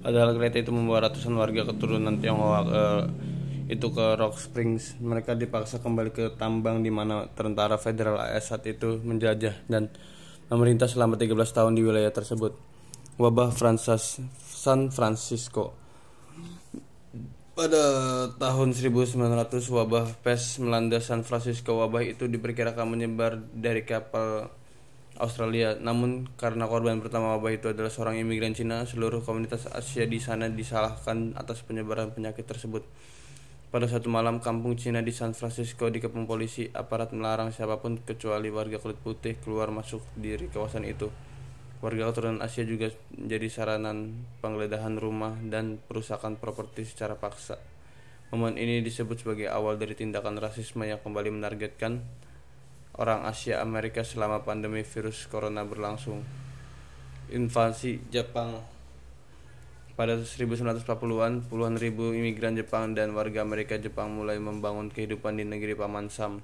Padahal kereta itu membawa ratusan warga keturunan Tionghoa ke itu ke Rock Springs. Mereka dipaksa kembali ke tambang di mana tentara federal AS saat itu menjajah dan memerintah selama 13 tahun di wilayah tersebut. Wabah Fransas, San Francisco pada tahun 1900 wabah pes melanda San Francisco. Wabah itu diperkirakan menyebar dari kapal Australia. Namun karena korban pertama wabah itu adalah seorang imigran Cina, seluruh komunitas Asia di sana disalahkan atas penyebaran penyakit tersebut. Pada satu malam, kampung Cina di San Francisco dikepung polisi. Aparat melarang siapa pun kecuali warga kulit putih keluar masuk di kawasan itu. Warga keturunan Asia juga menjadi saranan penggeledahan rumah dan perusakan properti secara paksa. Momen ini disebut sebagai awal dari tindakan rasisme yang kembali menargetkan orang Asia Amerika selama pandemi virus corona berlangsung. Invasi Jepang pada 1940-an, puluhan ribu imigran Jepang dan warga Amerika Jepang mulai membangun kehidupan di negeri Paman Sam.